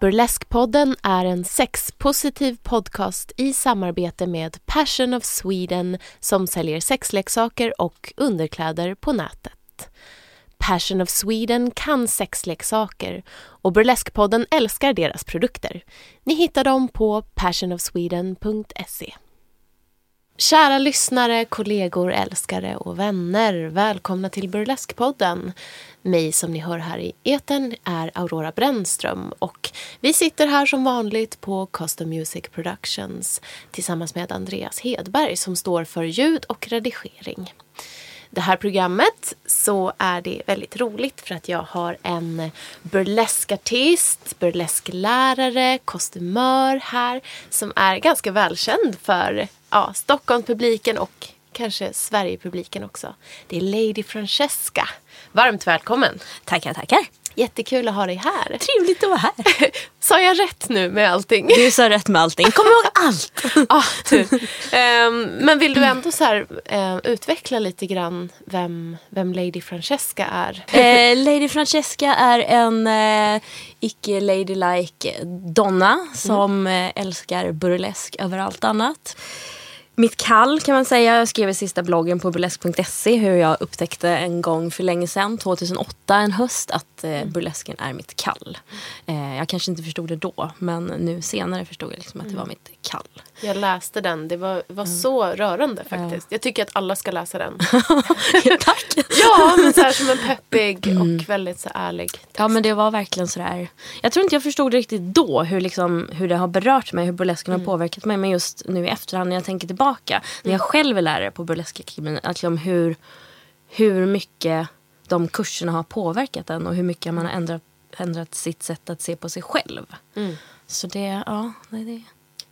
Burleskpodden är en sexpositiv podcast i samarbete med Passion of Sweden som säljer sexleksaker och underkläder på nätet. Passion of Sweden kan sexleksaker och Burleskpodden älskar deras produkter. Ni hittar dem på passionofsweden.se. Kära lyssnare, kollegor, älskare och vänner. Välkomna till Burleskpodden. Mig som ni hör här i eten är Aurora Brännström och vi sitter här som vanligt på Custom Music Productions tillsammans med Andreas Hedberg som står för ljud och redigering. Det här programmet så är det väldigt roligt för att jag har en burleskartist, burlesklärare, kostymör här som är ganska välkänd för ja, Stockholmspubliken och kanske Sverigepubliken också. Det är Lady Francesca. Varmt välkommen! Tackar, tackar. Jättekul att ha dig här. Trevligt att vara här. Sa jag rätt nu med allting? Du sa rätt med allting. Kom ihåg allt. ah. Ehm, men vill du ändå så här, eh, utveckla lite grann vem, vem Lady Francesca är? Eh, Lady Francesca är en eh, icke ladylike donna som eh, älskar burlesk över allt annat. Mitt kall kan man säga. Jag skrev i sista bloggen på burlesk.se hur jag upptäckte en gång för länge sedan, 2008, en höst, att eh, burlesken är mitt kall. Eh, jag kanske inte förstod det då, men nu senare förstod jag liksom att det var mitt kall. Jag läste den. Det var, var så rörande faktiskt. Jag tycker att alla ska läsa den. Tack! ja, men så här som en peppig och väldigt så ärlig text. Ja men det var verkligen sådär. Jag tror inte jag förstod riktigt då hur, liksom, hur det har berört mig, hur burlesken har påverkat mig. Men just nu i efterhand när jag tänker tillbaka. När jag själv är lärare på Burleskakademin. Att liksom hur, hur mycket de kurserna har påverkat en. Och hur mycket man har ändrat, ändrat sitt sätt att se på sig själv. Så det, ja. Det, det.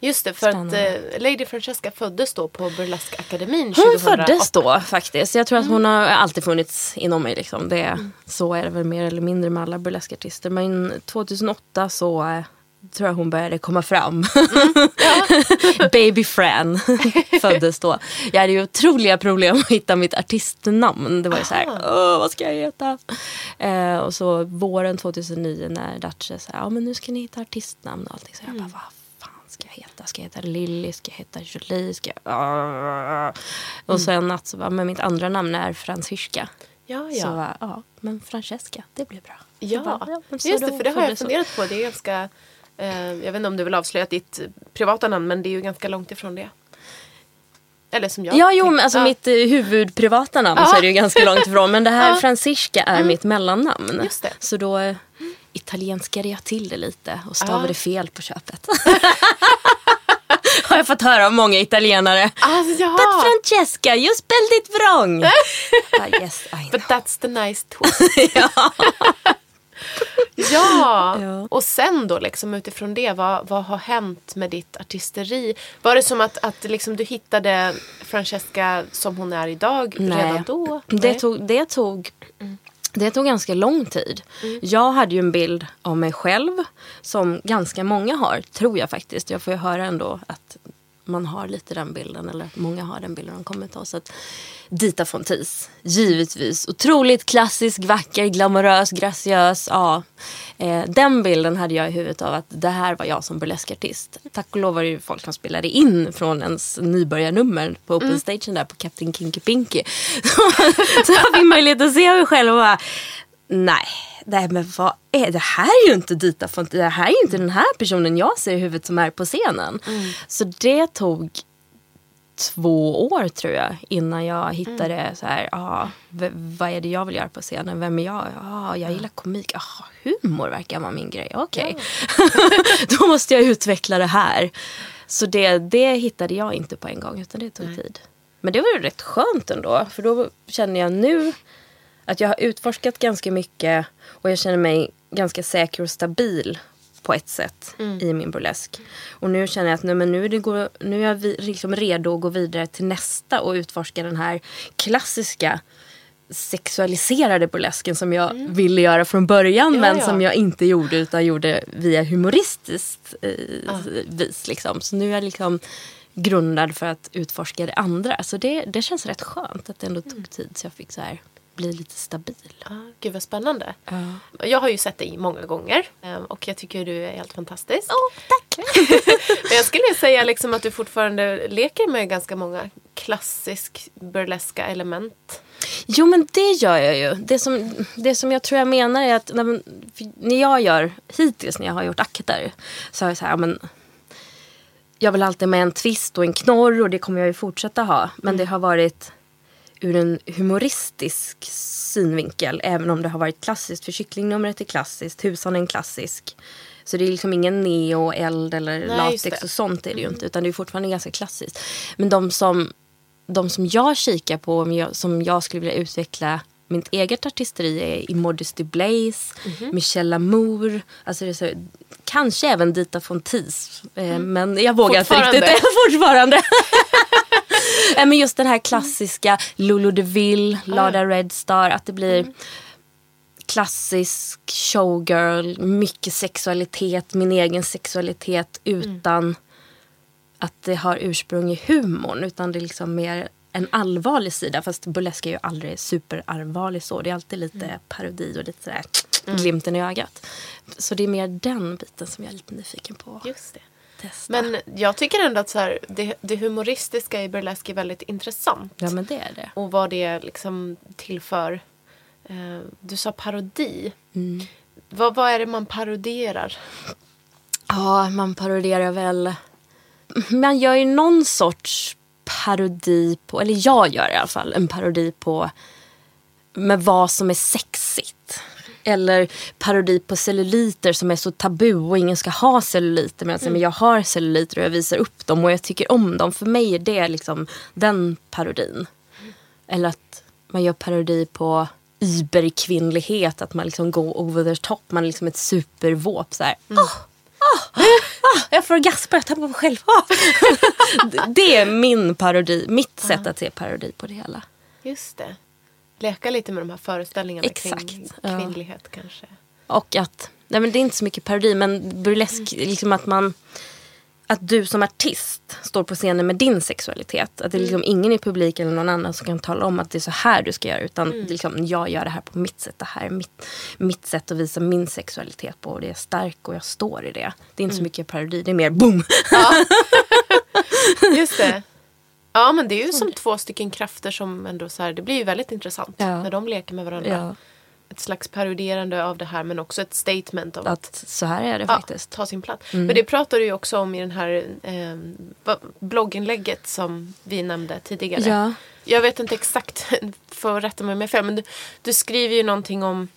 Just det, för att Spännande. eh, Lady Francesca föddes då på Burleskakademin Hon 2008. föddes då faktiskt. Jag tror att hon har alltid funnits inom mig. Liksom. Det, Så är det väl mer eller mindre med alla burleskartister. Men 2008 så eh, tror jag hon började komma fram. Baby Fran föddes då. Jag hade ju otroliga problem att hitta mitt artistnamn. Det var ju så här, Åh, vad ska jag heta? Eh, och så våren 2009 när Dace sa, ja men nu ska ni hitta artistnamn och allting. Så jag bara, vad fan ska jag heta? Ska jag heta Lilly? Ska jag heta Jolie? Ska jag... Ah. Och så en natt så bara, men mitt andra namn är Franziska. Ja, Så ja. ja, men Francesca, det blir bra. Ja, bara, men just det, för det har jag funderat på. Det är ganska, eh, jag vet inte om du vill avslöja ditt privata namn, men det är ju ganska långt ifrån det. Eller som jag. Ja, jo, men alltså Ja. mitt eh, huvudprivata namn så är det ju ganska långt ifrån. Men det här Franziska är mitt mellannamn. Just det. Så då eh, italienskade jag till det lite och stavade Ja. fel på köpet. Har jag fått höra av många italienare. Alltså, ja. But Francesca, you spelled it wrong. ah, yes, I know. But that's the nice twist. ja. Ja. och sen då liksom utifrån det, vad, vad har hänt med ditt artisteri? Var det som att, att liksom du hittade Francesca som hon är idag redan då? Det Nej. tog, det, tog, det tog ganska lång tid. Jag hade ju en bild av mig själv som ganska många har, tror jag faktiskt. Jag får ju höra ändå att man har lite den bilden, eller att många har den bilden de kommer till oss. Att Dita Fontis, givetvis. Otroligt klassisk, vacker, glamorös, graciös. Ja. Eh, den bilden hade jag i huvudet av att det här var jag som burleskartist. Tack och lov var det ju folk som spelade in från ens nybörjarnummer på open stagen där på Captain Kinky Pinky. så jag fick möjlighet att se mig själv och bara, nej. Nej men vad är det här är ju inte Dita Fontis. Det här är ju inte den här personen jag ser i huvudet som är på scenen. Så det tog två år tror jag innan jag hittade Mm. så här, ah, v- vad är det jag vill göra på scenen? Vem är jag? Ah, jag gillar komik. Ah, humor verkar vara min grej. Okej, då måste jag utveckla det här. Så det, det hittade jag inte på en gång utan det tog tid. Men det var ju rätt skönt ändå. För då känner jag nu att jag har utforskat ganska mycket och jag känner mig ganska säker och stabil på ett sätt i min burlesk. Och nu känner jag att nej, men nu, är det gå, nu är jag vi, liksom redo att gå vidare till nästa och utforska den här klassiska sexualiserade burlesken som jag ville göra från början Ja, men ja. som jag inte gjorde utan gjorde via humoristiskt eh, vis. Liksom. Så nu är jag liksom grundad för att utforska det andra. Så det, det känns rätt skönt att det ändå tog tid så jag fick så här bli lite stabil. Ah, gud vad spännande. Jag har ju sett dig många gånger eh, och jag tycker du är helt fantastisk. Oh, tack! Men jag skulle säga liksom att du fortfarande leker med ganska många klassisk burleska element. Jo men det gör jag ju. Det som, det som jag tror jag menar är att när, när jag gör, hittills när jag har gjort akter så har jag så här, men jag vill alltid med en twist och en knorr och det kommer jag ju fortsätta ha. Men det har varit ur en humoristisk synvinkel. Även om det har varit klassiskt. För kycklingnumret är klassiskt, husan är en klassisk. Så det är liksom ingen neo, eld eller Nej, latex och sånt är det ju inte. Utan det är fortfarande ganska klassiskt. Men de som, de som jag kikar på, som jag skulle vilja utveckla mitt eget artisteri är Immodesty Blaze, Mhm. Michelle Amour, alltså det är så, kanske även Dita Fontis. Eh, Men jag vågar inte Mm. Riktigt. fortfarande. Eh, men just den här klassiska Lulu DeVille, Lada Red Star, att det blir Mm. klassisk showgirl, mycket sexualitet, min egen sexualitet utan att det har ursprung i humorn. Utan det är liksom mer en allvarlig sida. Fast burlesk är ju aldrig superallvarlig så. Det är alltid lite parodi och lite sådär glimten i ögat. Så det är mer den biten som jag är lite nyfiken på. Just det. Testa. Men jag tycker ändå att så här, det, det humoristiska i burlesk är väldigt intressant. Ja men det är det. Och vad det liksom tillför. Eh, du sa parodi. Mm. Vad, vad är det man parodierar? Ja, man parodierar väl... Man gör ju någon sorts parodi på, eller jag gör i alla fall en parodi på med vad som är sexigt. Eller parodi på celluliter som är så tabu och ingen ska ha celluliter. Men, alltså, men jag har celluliter och jag visar upp dem och jag tycker om dem. För mig är det liksom den parodin. Eller att man gör parodi på überkvinnlighet. Att man liksom går over the top. Man är liksom ett supervåp. Så här. "Åh, åh, åh, jag får gaspa, jag tappar mig själv. Åh." det är min parodi. Mitt sätt att se parodi på det hela. Just det. Leka lite med de här föreställningarna kring Exakt, ja. kvinnlighet kanske. Och att, nej men det är inte så mycket parodi men burlesk, liksom att man att du som artist står på scenen med din sexualitet. Att det är liksom ingen i publiken eller någon annan som kan tala om att det är så här du ska göra. Utan är liksom, jag gör det här på mitt sätt. Det här är mitt, mitt sätt att visa min sexualitet på. Och det är stark och jag står i det. Det är inte så mycket parodi, det är mer boom. Just det. Ja men det är ju som två stycken krafter som ändå så här, det blir ju väldigt intressant Ja. när de leker med varandra. Ja. Ett slags parodierande av det här men också ett statement av att Att så här är det ja, faktiskt. ta sin plats. Men det pratar du ju också om i den här eh, blogginlägget som vi nämnde tidigare. Ja. Jag vet inte exakt, för att rätta mig om jag fel, men du, du skriver ju någonting om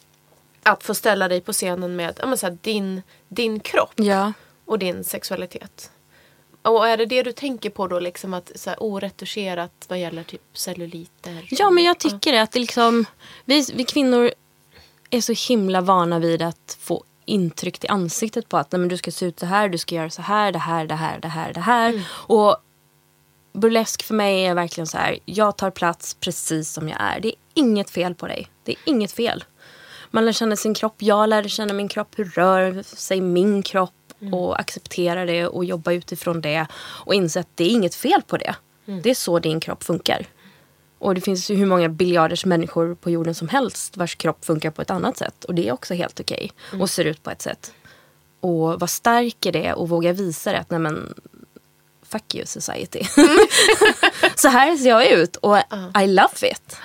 att få ställa dig på scenen med ja, men så här, din, din kropp Ja. och din sexualitet. Och är det det du tänker på då, liksom att så här, oretuscherat vad gäller typ celluliter? Ja, men jag tycker det. Att det liksom, vi, vi kvinnor är så himla vana vid att få intryck i ansiktet på att nej, men du ska se ut så här, du ska göra så här, det här, det här, det här, det här. Och burlesk för mig är verkligen så här, jag tar plats precis som jag är. Det är inget fel på dig. Det är inget fel. Man lär känna sin kropp, jag lärde känna min kropp, hur rör sig min kropp? och acceptera det och jobba utifrån det och inse att det är inget fel på det. Det är så din kropp funkar. Och det finns ju hur många biljarders människor på jorden som helst vars kropp funkar på ett annat sätt. Och det är också helt okej. Och ser ut på ett sätt. Och vara stark i det och våga visa det att nej men fuck you society. så här ser jag ut och I love it.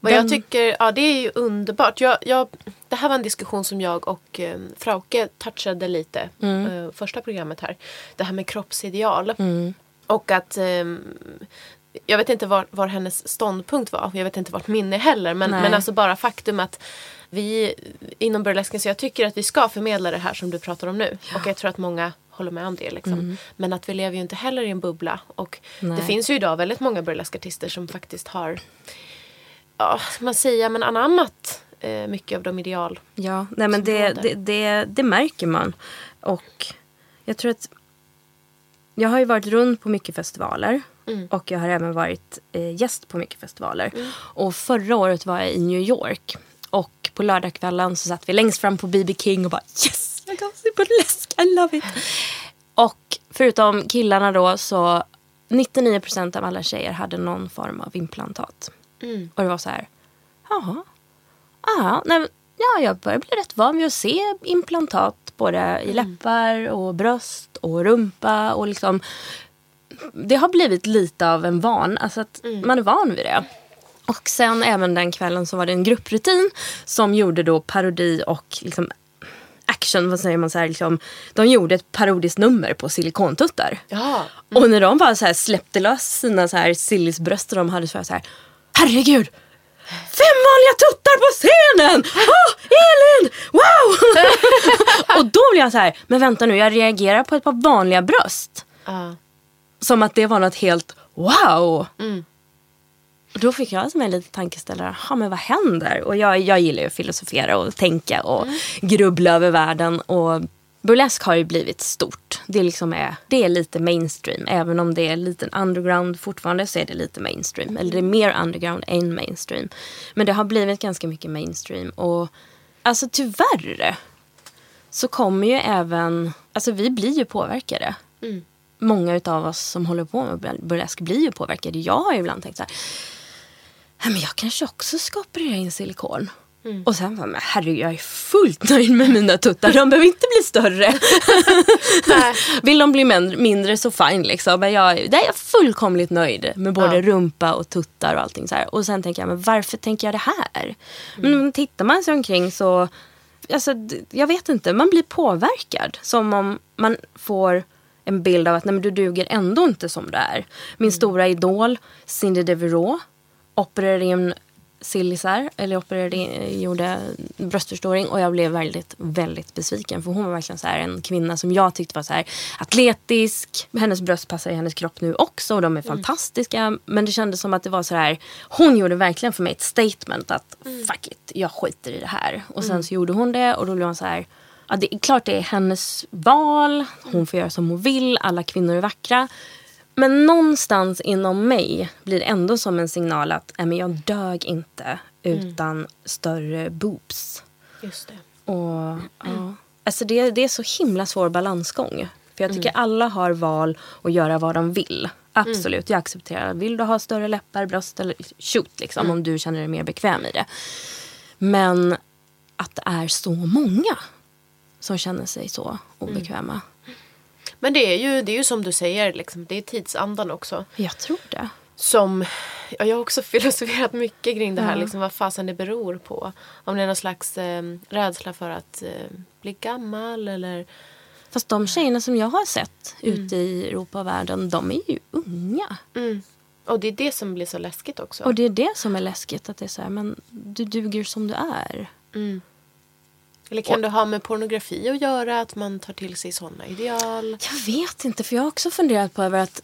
Vad jag tycker, ja det är ju underbart. Jag, jag, det här var en diskussion som jag och eh, Frauke touchade lite. Eh, första programmet här. Det här med kroppsideal. Och att ehm, jag vet inte var, var hennes ståndpunkt var. Jag vet inte vart min är heller. Men, Nej. men alltså bara faktum att vi inom burlesken, så jag tycker att vi ska förmedla det här som du pratar om nu. Och jag tror att många håller med om det. Liksom. Men att vi lever ju inte heller i en bubbla. Och det Nej. finns ju idag väldigt många burleskartister som faktiskt har ja, ska man säga, men anammat eh, mycket av de ideal. Ja, nej men det, det, det, det märker man. Och jag tror att jag har ju varit runt på mycket festivaler. Och jag har även varit eh, gäst på mycket festivaler. Och förra året var jag i New York. Och på lördagskvällen så satt vi längst fram på BB King och bara yes, jag kan se burlesk, I love it. Och förutom killarna då så 99% av alla tjejer hade någon form av implantat. Och det var så här, jaha, Ja, nej, men- ja, jag börjar bli rätt van vid att se implantat både i läppar och bröst och rumpa. Och liksom, det har blivit lite av en van, alltså att man är van vid det. Och sen även den kvällen så var det en grupprutin som gjorde då parodi och liksom action, vad säger man så här, liksom, de gjorde ett parodiskt nummer på silikontuttar. Ja. Och när de bara så här släppte lös sina så här sillisbröst och de hade så här, så här herregud! Fem vanliga tuttar på scenen! Åh, Elin! Wow! och då blev jag så här, men vänta nu, jag reagerar på ett par vanliga bröst. Ja. Som att det var något helt wow. Och då fick jag som en liten tankeställare, ja men vad händer? Och jag, jag gillar ju att filosofera och tänka och grubbla över världen. Och burlesk har ju blivit stort. Det, liksom är, det är lite mainstream. Även om det är lite underground fortfarande så är det lite mainstream. Eller det är mer underground än mainstream. Men det har blivit ganska mycket mainstream. Och alltså tyvärr så kommer ju även, alltså vi blir ju påverkade. Många av oss som håller på med burlesk blir ju påverkade. Jag har ju ibland tänkt så här, "Nej, men jag kanske också ska operera in silikon. Och sen bara, men herregud jag är fullt nöjd med mina tuttar. De behöver inte bli större. Vill de bli mindre så fine liksom. Men jag, där är jag fullkomligt nöjd med både Ja. rumpa och tuttar och allting så här. Och sen tänker jag, men varför tänker jag det här? Men tittar man sig omkring så, alltså, jag vet inte, man blir påverkad. Som om man får en bild av att nej, men du duger ändå inte som du är. Min stora idol, Cindy Devereaux, opererade in sillisar, eller opererade in, gjorde bröstförstoring och jag blev väldigt, väldigt besviken. För hon var verkligen så här en kvinna som jag tyckte var så här atletisk. Hennes bröst passar i hennes kropp nu också och de är fantastiska. Men det kändes som att det var så här, hon gjorde verkligen för mig ett statement att fuck it, jag skiter i det här. Och sen så gjorde hon det och då blev hon så här Ja, det är klart det är hennes val. Hon får göra som hon vill. Alla kvinnor är vackra. Men någonstans inom mig blir det ändå som en signal att äh, men jag dög inte utan större boobs. Just det. Och, ja. alltså det, det är så himla svår balansgång. För jag tycker alla har val att göra vad de vill. Absolut, jag accepterar. Vill du ha större läppar, bröst eller shoot liksom, om du känner dig mer bekväm i det. Men att det är så många som känner sig så obekväma. Men det är, ju, det är ju som du säger, liksom, det är tidsandan också. Jag tror det. Som, ja, jag har också filosoferat mycket kring det här, liksom, vad fasen det beror på. Om det är någon slags eh, rädsla för att eh, bli gammal eller... Fast de tjejerna som jag har sett ute i Europa och världen, de är ju unga. Och det är det som blir så läskigt också. Och det är det som är läskigt. Att det är så här, men du duger som du är. Eller kan det ha med pornografi att göra? Att man tar till sig sådana ideal? Jag vet inte, för jag har också funderat på över att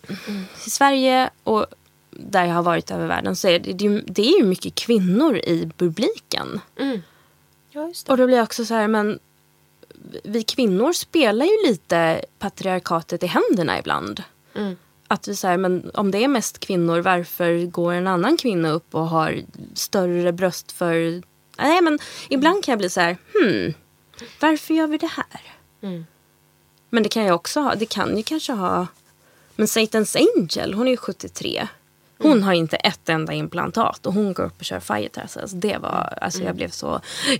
i Sverige och där jag har varit över världen så är det, det, är ju- det är ju mycket kvinnor i publiken. Ja, just det. Och då blir jag också så här, men vi kvinnor spelar ju lite patriarkatet i händerna ibland. Att vi säger, men om det är mest kvinnor, varför går en annan kvinna upp och har större bröst för... Nej, men ibland kan jag bli så här, hmm, varför gör vi det här? Men det kan ju också ha, det kan ju kanske ha, men Satan's Angel, hon är ju 73. Hon Mm. har inte ett enda implantat och hon går upp och kör Firetas. Alltså det var, alltså Mm. jag blev så...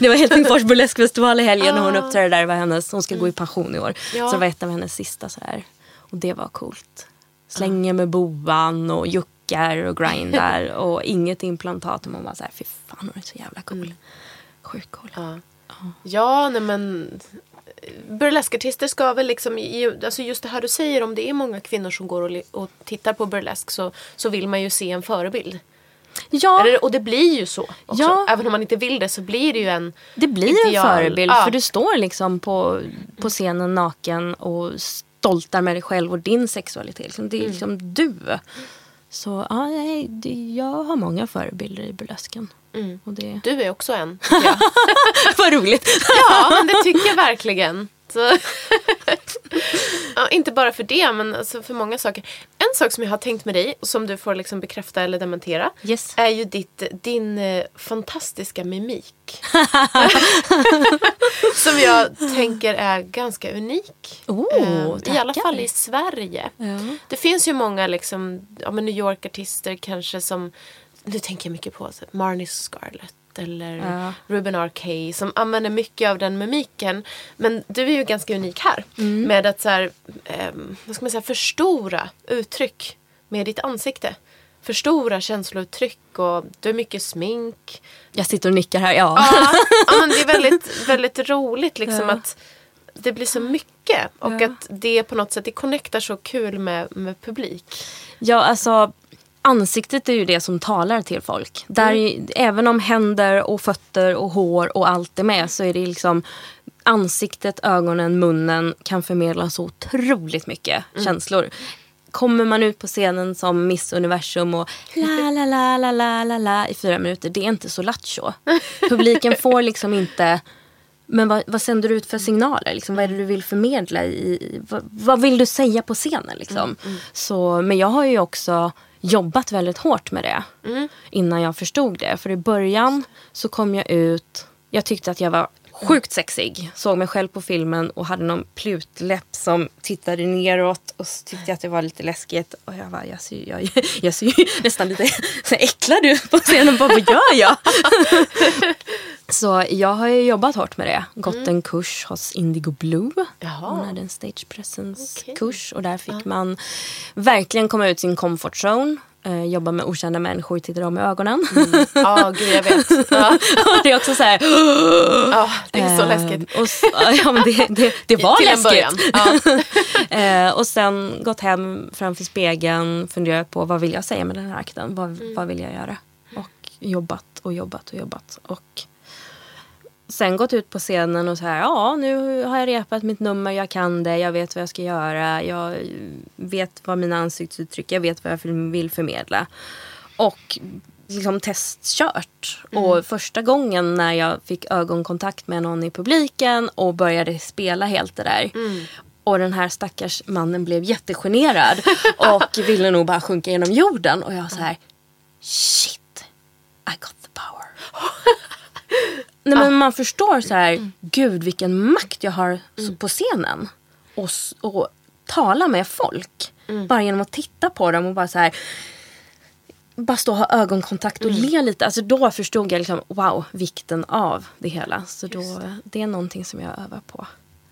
det var Helsingfors burleskfestival i helgen och hon uppträdde där. Var hennes, hon ska gå i pension i år. Mm. Ja. Så det var ett av hennes sista så här. Och det var coolt. Slänger med boan och juckar och grindar och inget implantat. Och man var så här, fy fan hon är så jävla cool. Sjukt cool. Ja. Ja, nej men burleskartister ska väl liksom, alltså just det här du säger om det är många kvinnor som går och, och tittar på burlesk så, så vill man ju se en förebild. Ja, Eller, och det blir ju så också. Ja. Även om man inte vill det så blir det ju en det blir ideal. en förebild. Ja. För du står liksom på, på scenen naken och stoltar med dig själv och din sexualitet. Liksom, Det är liksom du. Så ja, jag har många förebilder i burlesken. Och det, Du är också en. jag. Vad roligt. Ja, men det tycker jag verkligen. Ja, inte bara för det, men alltså för många saker. En sak som jag har tänkt med dig, och som du får liksom bekräfta eller dementera, Yes. är ju ditt, din eh, fantastiska mimik. som jag tänker är ganska unik. Oh, Eh, I alla fall i Sverige. Ja. Det finns ju många liksom, ja, New York-artister kanske som, nu tänker jag mycket på så, Marnie Scarlett eller Ja. Ruben R. Kay som använder mycket av den mimiken. Men du är ju ganska unik här Mm. med att så här, ehm, vad ska man säga, förstora uttryck med ditt ansikte. Förstora känslouttryck och du har mycket smink. Jag sitter och nickar här. Ja. Ja, ja men det är väldigt, väldigt roligt liksom att det blir så mycket och Ja. att det på något sätt det connectar så kul med, med publik. Ja, alltså ansiktet är ju det som talar till folk. Där, är- Även om händer och fötter och hår och allt är med så är det liksom ansiktet, ögonen, munnen kan förmedla så otroligt mycket känslor. Kommer man ut på scenen som Miss Universum och la la la la la la la i fyra minuter, det är inte så lattjo. Publiken får liksom inte men vad, vad sänder du ut för signaler? Liksom, vad är det du vill förmedla? I, vad, vad vill du säga på scenen? Liksom? Så, men jag har ju också jobbat väldigt hårt med det innan jag förstod det. För i början så kom jag ut, jag tyckte att jag var sjukt sexig. Såg mig själv på filmen och hade någon plutläpp som tittade neråt och så tyckte jag att det var lite läskigt. Och jag bara, jag ser, jag, jag ser ju nästan lite så äcklad ut på scenen. Bara, vad gör jag? Så jag har ju jobbat hårt med det. Gått en kurs hos Indigo Blue. Jaha. Hon hade en stage presence Okej. kurs och där fick man verkligen komma ut sin comfort zone. Eh, jobba med okända människor, titta dem i ögonen. Ja, gud jag vet. Ja, det är också så här... ja, det är så eh, läskigt. Och, ja, men det, det, det var Till läskigt. Ja. Eh, och sen gått hem framför spegeln, funderat på vad vill jag säga med den här akten? Vad, Mm. vad vill jag göra? Och jobbat och jobbat och jobbat. Och sen gått ut på scenen och så här, ja nu har jag repat mitt nummer, jag kan det, jag vet vad jag ska göra, jag vet vad mina ansiktsuttryck, jag vet vad jag vill förmedla. Och liksom testkört. Och första gången när jag fick ögonkontakt med någon i publiken och började spela helt det där. Och den här stackars mannen blev jättegenerad och ville nog bara sjunka genom jorden. Och jag så här, shit, I got the power. Nej, men man förstår så här, gud vilken makt jag har så- på scenen. Och, och tala med folk. Bara genom att titta på dem och bara så här. Bara stå och ha ögonkontakt och le lite. Alltså då förstod jag liksom, wow, vikten av det hela. Så då, det är någonting som jag övar på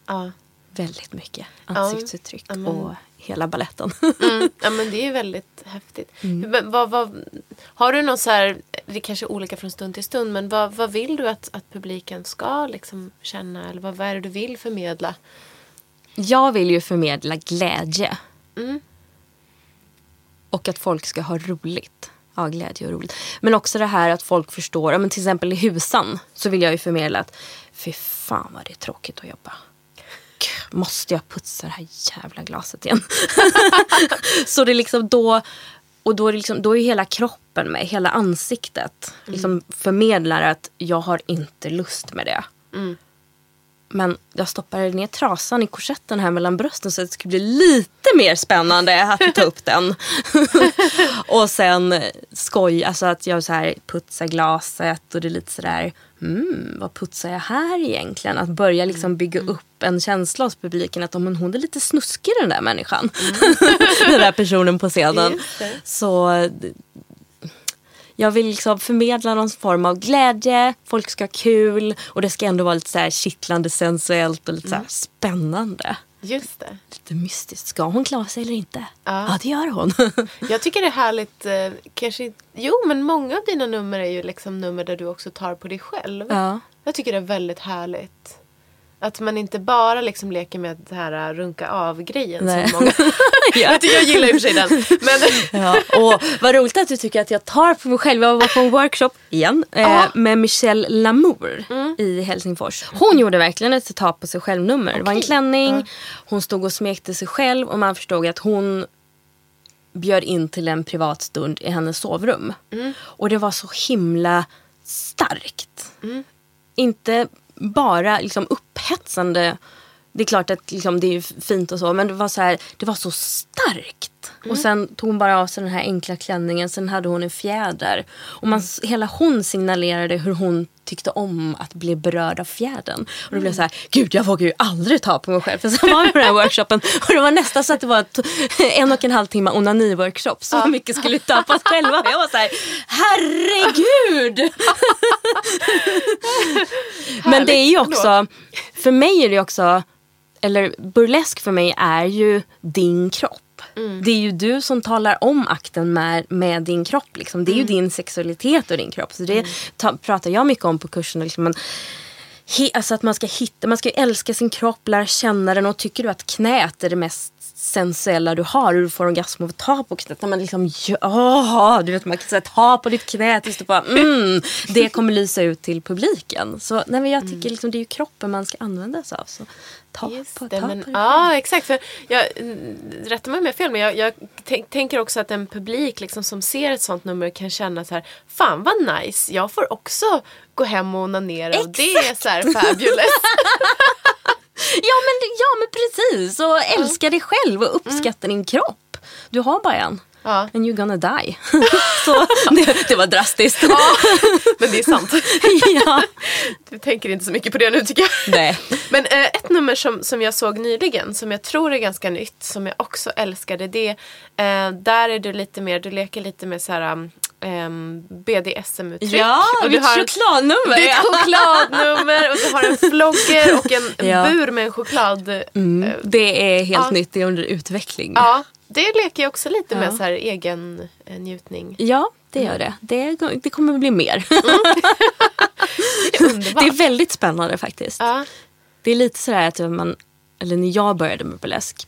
Ja. väldigt mycket. Ansiktsuttryck Ja, och hela balletten. Mm. ja, men det är väldigt häftigt. Mm. Vad, vad, har du någon så här, det kanske är olika från stund till stund, men vad, vad vill du att, att publiken ska liksom känna? Eller vad, vad är det du vill förmedla? Jag vill ju förmedla glädje. Mm. Och att folk ska ha roligt. Ja, glädje och roligt. Men också det här att folk förstår. Ja, men till exempel i husan så vill jag ju förmedla att fy fan vad det är tråkigt att jobba. Måste jag putsa det här jävla glaset igen? så det är liksom då... Och då är, liksom, då är hela kroppen med, hela ansiktet. Liksom förmedlar att jag har inte lust med det. Men jag stoppade ner trasan i korsetten här mellan brösten så att det skulle bli lite mer spännande att ta upp den. och sen skoj, alltså att jag så här putsar glaset och det är lite sådär, mm, vad putsar jag här egentligen? Att börja liksom bygga Mm. upp en känsla hos publiken att men hon är lite snuskig den där människan. den där personen på scenen. Så jag vill liksom förmedla någon form av glädje, folk ska ha kul och det ska ändå vara lite så här kittlande sensuellt och lite så här spännande. Just det. Lite mystiskt. Ska hon klara sig eller inte? Ja. Ja, det gör hon. Jag tycker det är härligt. Eh, kanske, jo, men många av dina nummer är ju liksom nummer där du också tar på dig själv. ja. Jag tycker det är väldigt härligt. Att man inte bara liksom leker med det här uh, runka av-grejen. Som många... tycker jag gillar i och för sig den. Men, Ja, och vad roligt att du tycker att jag tar på mig själv. Jag var på en workshop igen eh, med Michelle Lamour i Helsingfors. Hon gjorde verkligen ett ta på sig själv-nummer. Det var en klänning, hon stod och smekte sig själv och man förstod att hon bjöd in till en privat stund i hennes sovrum. Och det var så himla starkt. Inte bara liksom upphetsande. Det är klart att liksom, det är fint och så men det var så, här, det var så starkt. Och sen tog hon bara av sig den här enkla klänningen. Sen hade hon en fjäder. Och man, hela hon signalerade hur hon tyckte om att bli berörd av fjädern. Och det blev så här, gud jag vågar ju aldrig ta på mig själv. För sen var vi på den här workshopen och det var nästan så att det var en och en halv timme onani-workshop. Så mycket skulle ta på oss själva. Jag var så här, herregud! Men det är ju också, för mig är det också, eller burlesk för mig är ju din kropp. Det är ju du som talar om akten med, med din kropp. Liksom. Det är ju din sexualitet och din kropp. Så det ta, pratar jag mycket om på kursen. Liksom, man, he, alltså att man ska hitta, man ska älska sin kropp, lära känna den. Och tycker du att knät är det mest sensuella du har och du får orgasm av att ta på knät. När man liksom, ja, du vet man kan säga ta på ditt knä tills du bara, mm, det kommer lysa ut till publiken. Så nej, men jag tycker liksom, det är ju kroppen man ska använda sig av. Så ta Just på, det, ta men, på ja, exakt. För jag, mm, rätta mig om jag fel, men jag, jag tänk, tänker också att en publik liksom, som ser ett sånt nummer kan känna så här, fan vad nice, jag får också gå hem och onanera och det är så här fabulous. Ja men, ja men precis, och älska dig själv och uppskatta din kropp. Du har bara en. Ja. And you're gonna die. så det, det var drastiskt. men det är sant. ja. Du tänker inte så mycket på det nu tycker jag. Nej. Men eh, ett nummer som, som jag såg nyligen som jag tror är ganska nytt som jag också älskade det eh, där är du lite mer, du leker lite med så här um, BDSM-uttryck. Ja, och mitt har, chokladnummer. Ja. chokladnummer och du har en flogger och en, Ja. bur med en choklad. eh, Det är helt Ja. nytt, det är under utveckling. Ja, det leker jag också lite med så här egen eh, njutning. Ja, det gör det. Det, det kommer bli mer. Det är det är väldigt spännande faktiskt. Det är lite sådär att man, eller när jag började med burlesk,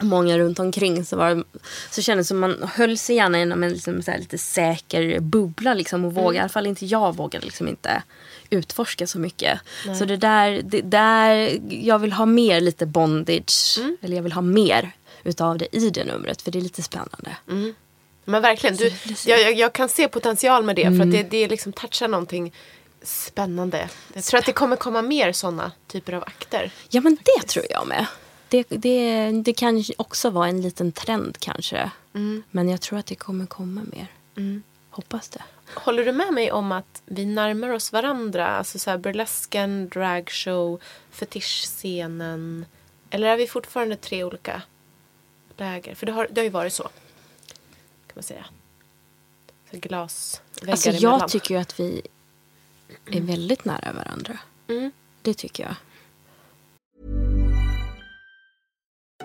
många runt omkring så, var, så kändes det som man höll sig gärna inom en liksom så lite säker bubbla liksom och vågade, i alla fall inte jag vågade liksom inte utforska så mycket. Så det där, det där, jag vill ha mer lite bondage, eller jag vill ha mer utav det i det numret för det är lite spännande. Men verkligen, du, jag, jag, jag kan se potential med det för att det, det liksom touchar någonting spännande. Jag tror att det kommer komma mer sådana typer av akter. Ja men det tror jag med. Det, det, det kan också vara en liten trend kanske. Men jag tror att det kommer komma mer. Hoppas det. Håller du med mig om att vi närmar oss varandra? Alltså så här burlesken, dragshow, fetischscenen. Eller är vi fortfarande tre olika läger? För det har, det har ju varit så. Kan man säga. Så glasväggar Alltså emellan. jag tycker ju att vi är väldigt nära varandra. Mm. Det tycker jag.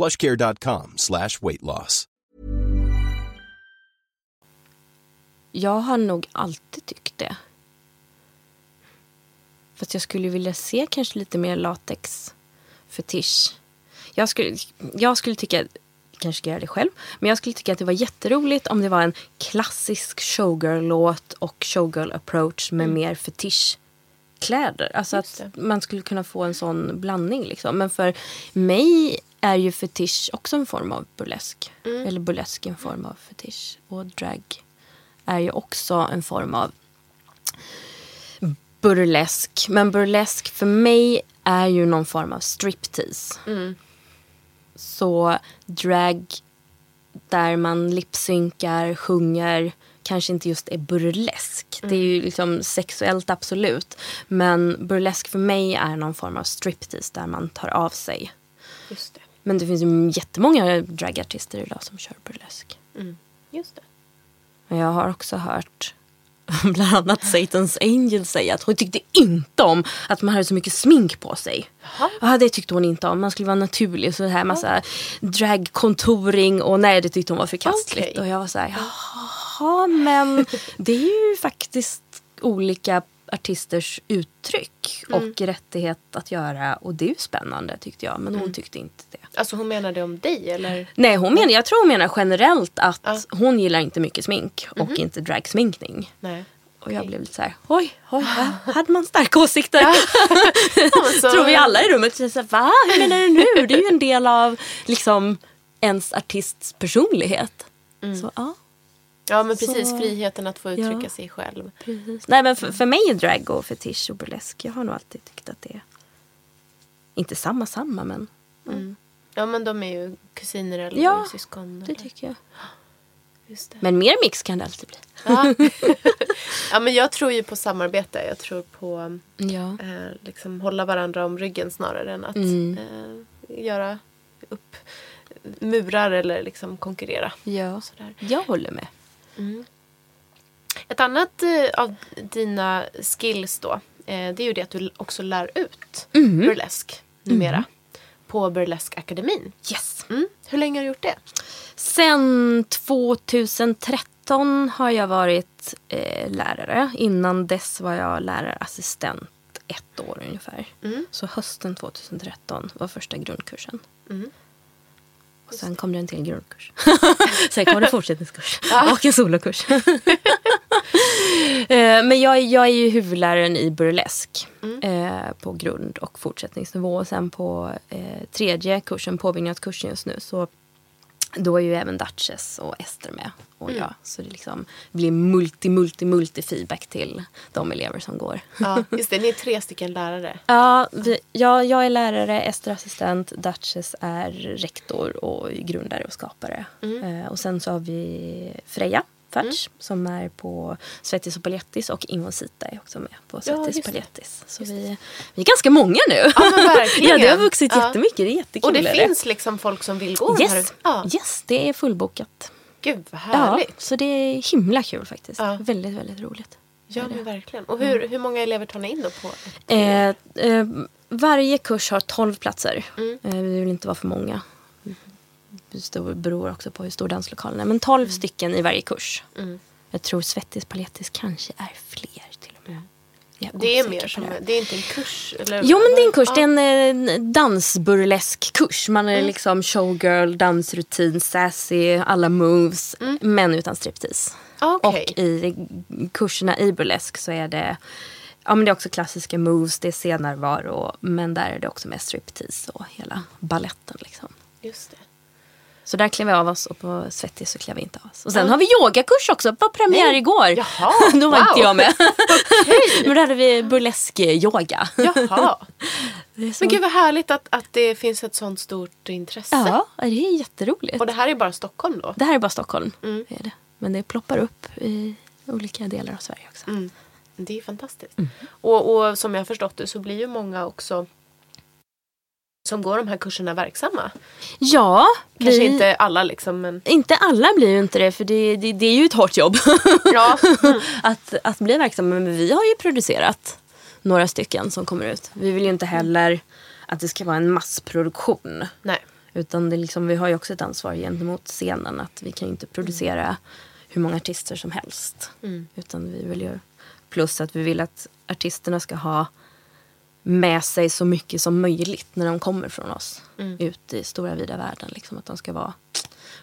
plushcare.com slash weight loss. Jag har nog alltid tyckt det. Fast jag skulle vilja se kanske lite mer latex fetisch. Jag skulle, jag skulle tycka, kanske ska göra det själv, men jag skulle tycka att det var jätteroligt om det var en klassisk showgirl-låt och showgirl approach med mer fetischkläder. Alltså att man skulle kunna få en sån blandning liksom. Men för mig är ju fetisch också en form av burlesk. Eller burlesk en form av fetisch. Och drag är ju också en form av burlesk. Men burlesk för mig är ju någon form av striptease. Så drag där man lipsynkar, sjunger, kanske inte just är burlesk. Det är ju liksom sexuellt absolut. Men burlesk för mig är någon form av striptease där man tar av sig. Just det. Men det finns ju jättemånga dragartister idag som kör burlesk. Just det. Jag har också hört bland annat Satan's Angel säga att hon tyckte inte om att man hade så mycket smink på sig. Ja, det tyckte hon inte om. Man skulle vara naturlig. Så här massa dragcontouring och nej, det tyckte hon var förkastligt. Okej. Och jag var så här, jaha, men det är ju faktiskt olika artisters uttryck och rättighet att göra. Och det är ju spännande tyckte jag. Men hon tyckte inte det. Alltså hon menade om dig eller? Nej, hon menar, jag tror hon menar generellt att hon gillar inte mycket smink och inte dragsminkning. Nej. Och jag blev lite så här, oj, oj, här hade man starka åsikter. tror vi alla i rummet. Så här, Va? Hur menar du nu? Det är ju en del av liksom ens artists personlighet. Så, ja, Ja men precis, Så- friheten att få uttrycka Ja. sig själv. precis. Nej, men för, för mig är drag och fetisch och burlesk. Jag har nog alltid tyckt att det är inte samma samma, men Ja men de är ju kusiner eller Ja, syskon. det eller- tycker jag. Just det. Men mer mix kan det alltid bli. Ja. ja men jag tror ju på samarbete. Jag tror på Ja. eh, liksom hålla varandra om ryggen snarare än att Mm. eh, göra upp murar eller liksom konkurrera. ja. Sådär. Jag håller med. Ett annat eh, av dina skills då, eh, det är ju det att du också lär ut burlesk numera på Burleskakademin. Yes. Mm. Hur länge har du gjort det? Sen 2013 har jag varit eh, lärare. Innan dess var jag lärarassistent ett år ungefär. Så hösten 2013 var första grundkursen. Och sen kom det en till grundkurs. sen kom det fortsättningskurs. Och en solokurs. Eh, Men jag, jag är ju huvudläraren i burlesk eh, på grund och fortsättningsnivå. Och sen på eh, tredje kursen, påbyggnadskursen just nu, så då är ju även Duchess och Ester med. Och jag. Så det liksom blir multi, multi, multi feedback till de elever som går. Ja, just det. Ni är tre stycken lärare. Ja, vi, ja, jag är lärare, Ester assistent, Duchess är rektor och grundare och skapare. Eh, och sen så har vi Freja Färts som är på Svettis och Palettis och Invonsita är också med på Svettis och det. Palettis. Så vi, vi är ganska många nu. Ja, men verkligen. ja, det har vuxit Ja. jättemycket. Det är jättekul. Och det är finns liksom folk som vill gå de här Yes, Ja. yes, det är fullbokat. Gud vad Ja, härligt. så det är himla kul faktiskt. Ja. Väldigt, väldigt roligt. Ja, men verkligen. Och hur, hur många elever tar ni in då på Eh, eh, varje kurs har 12 platser. Mm. Eh, vi vill inte vara för många. Står- beror också på hur stor danslokalen är. Men 12 Mm. stycken i varje kurs. Jag tror Svettis Palettis kanske är fler till och med. Mm. Det är mer som, det. det är inte en kurs? Eller? Jo men det är en kurs, Ja. det är en eh, dansburlesk kurs. Man är liksom showgirl, dansrutin, sassy, alla moves. Men utan striptease. Ah, Okej. Och i kurserna i burlesk så är det Ja men det är också klassiska moves, det är scenärvaro. Men där är det också med striptease och hela balletten liksom. Just det. Så där klev vi av oss och på Svettis så klev vi inte av oss. Och sen har vi yogakurs också, var premiär Nej. igår. Jaha, då var wow. inte jag med. Okej. Men då hade vi burlesk-yoga. Jaha. Men gud vad härligt att, att det finns ett sånt stort intresse. Ja, det är jätteroligt. Och det här är bara Stockholm då? Det här är bara Stockholm. Mm. Är det. Men det ploppar upp i olika delar av Sverige också. Mm. Det är fantastiskt. Mm. Och, och som jag har förstått det så blir ju många också som går de här kurserna verksamma. Ja, Kanske vi, inte alla liksom men inte alla blir ju inte det för det, det, det är ju ett hårt jobb ja. Mm. att, att bli verksam. Men vi har ju producerat några stycken som kommer ut. Vi vill ju inte heller att det ska vara en massproduktion. Nej. Utan det liksom, vi har ju också ett ansvar gentemot scenen att vi kan ju inte producera hur många artister som helst. Mm. Utan vi vill ju, plus att vi vill att artisterna ska ha med sig så mycket som möjligt när de kommer från oss. Ut i stora vida världen. Liksom, att de ska vara,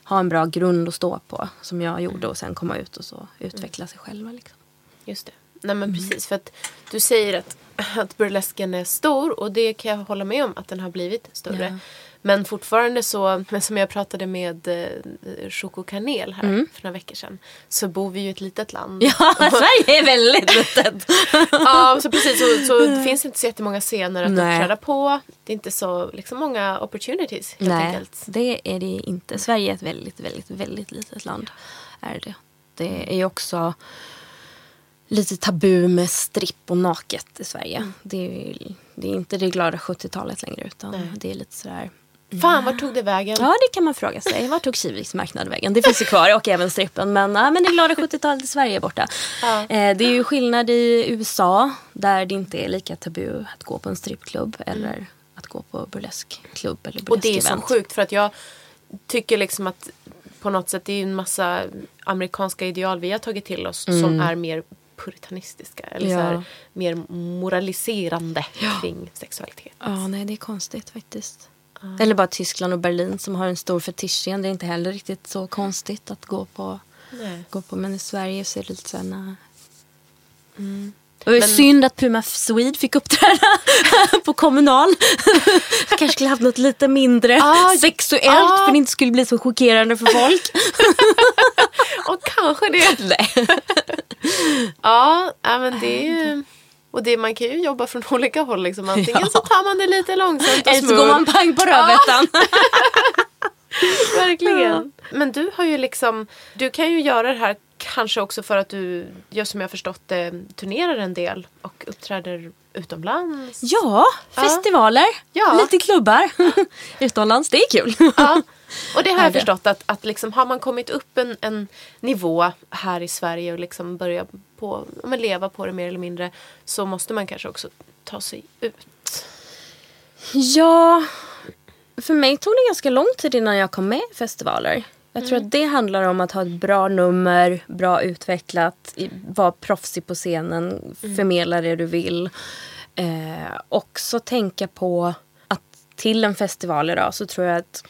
ha en bra grund att stå på. Som jag gjorde och sen komma ut och så utveckla sig själva. Liksom. Just det. Nej men precis för att du säger att, att burlesken är stor och det kan jag hålla med om att den har blivit större. Ja. Men fortfarande så, som jag pratade med eh, Choco Kanel här för några veckor sedan. Så bor vi ju i ett litet land. Ja, Sverige är väldigt litet. Ja, så precis. Så, så det finns inte så jättemånga scener att uppträda på. Det är inte så liksom, många opportunities helt Nej, enkelt. det är det inte. Sverige är ett väldigt, väldigt, väldigt litet land. Är det. Det är också lite tabu med stripp och naket i Sverige. Det, är, det är inte det glada 70-talet längre utan Nej. det är lite sådär Fan, vart tog det vägen? Ja, det kan man fråga sig. Vart tog Kiviks marknad vägen? Det finns ju kvar och även strippen. Men, ja, men det glada 70-talet i Sverige är borta. Ja. Eh, det är ju skillnad i USA där det inte är lika tabu att gå på en strippklubb eller att gå på burleskklubb eller Och det är så sjukt för att jag tycker liksom att på något sätt det är en massa amerikanska ideal vi har tagit till oss som är mer puritanistiska. Eller så Mm. Ja. här, mer moraliserande kring sexualitet. Ja, nej det är konstigt faktiskt. Eller bara Tyskland och Berlin som har en stor fetischscen. Det är inte heller riktigt så konstigt att gå på. Nej. Gå på. Men i Sverige så är det lite så här, nej. Det ju Men- synd att Puma Swede fick uppträda på Kommunal. Kanske skulle haft något lite mindre Ah, sexuellt ah. för det inte skulle bli så chockerande för folk. Och kanske det. Nej. Ja, ja, men det är ju... Och det, man kan ju jobba från olika håll. Liksom. Antingen så tar man det lite långsamt och Eller så går man pang på rödbetan. Verkligen. Men du har ju liksom, du kan ju göra det här kanske också för att du, just som jag förstått det, turnerar en del och uppträder utomlands. Ja, festivaler, Ja. lite klubbar utomlands. Det är kul. Ja. Och det har jag förstått att, att liksom, har man kommit upp en, en nivå här i Sverige och liksom börja på, men leva på det mer eller mindre så måste man kanske också ta sig ut. Ja, för mig tog det ganska lång tid innan jag kom med i festivaler. Jag tror att det handlar om att ha ett bra nummer, bra utvecklat, vara proffsig på scenen, förmedla det du vill. Eh, också tänka på att till en festival idag så tror jag att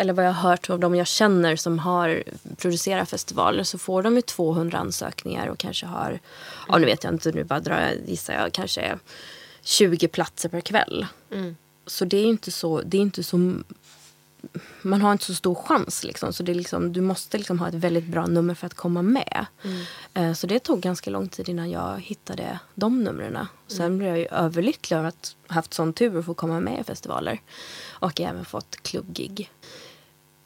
eller vad jag har hört av de jag känner som har producerat festivaler så får de ju 200 ansökningar och kanske har, ja nu vet jag inte, nu bara drar jag, gissar jag, kanske 20 platser per kväll. Så det är inte så, det är inte så man har inte så stor chans. Liksom. Så det är liksom, du måste liksom ha ett väldigt bra nummer för att komma med. Eh, Så det tog ganska lång tid innan jag hittade de numren. Sen blev jag ju överlycklig över att ha haft sån tur att få komma med i festivaler. Och även fått klubbgig.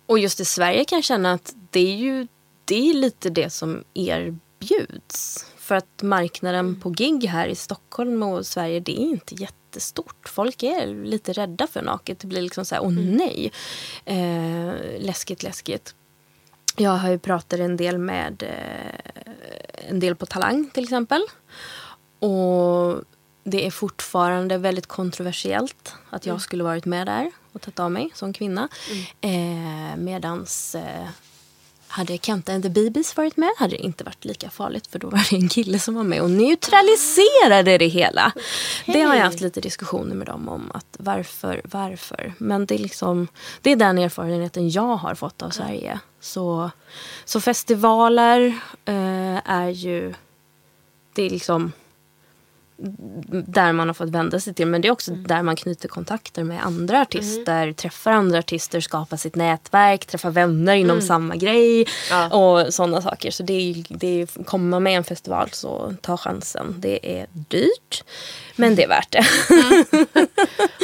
Och just i Sverige kan jag känna att det är ju det är lite det som erbjuds. För att marknaden på gig här i Stockholm och Sverige det är inte jättestort. Folk är lite rädda för naket. Det blir liksom så här, åh nej. Eh, läskigt, läskigt. Jag har ju pratat en del med eh, en del på Talang till exempel. Och det är fortfarande väldigt kontroversiellt att jag skulle varit med där och tagit av mig som kvinna. Eh, medans eh, hade Kenta and the Bibis varit med hade det inte varit lika farligt för då var det en kille som var med och neutraliserade det hela. Det har jag haft lite diskussioner med dem om. att Varför, varför? Men det är, liksom, det är den erfarenheten jag har fått av Sverige. Så, så festivaler eh, är ju... Det är liksom där man har fått vända sig till. Men det är också där man knyter kontakter med andra artister. Träffar andra artister, skapar sitt nätverk, träffar vänner inom samma grej. Ja. Och sådana saker. Så det är, det är, kommer man med en festival så ta chansen. Det är dyrt. Men det är värt det.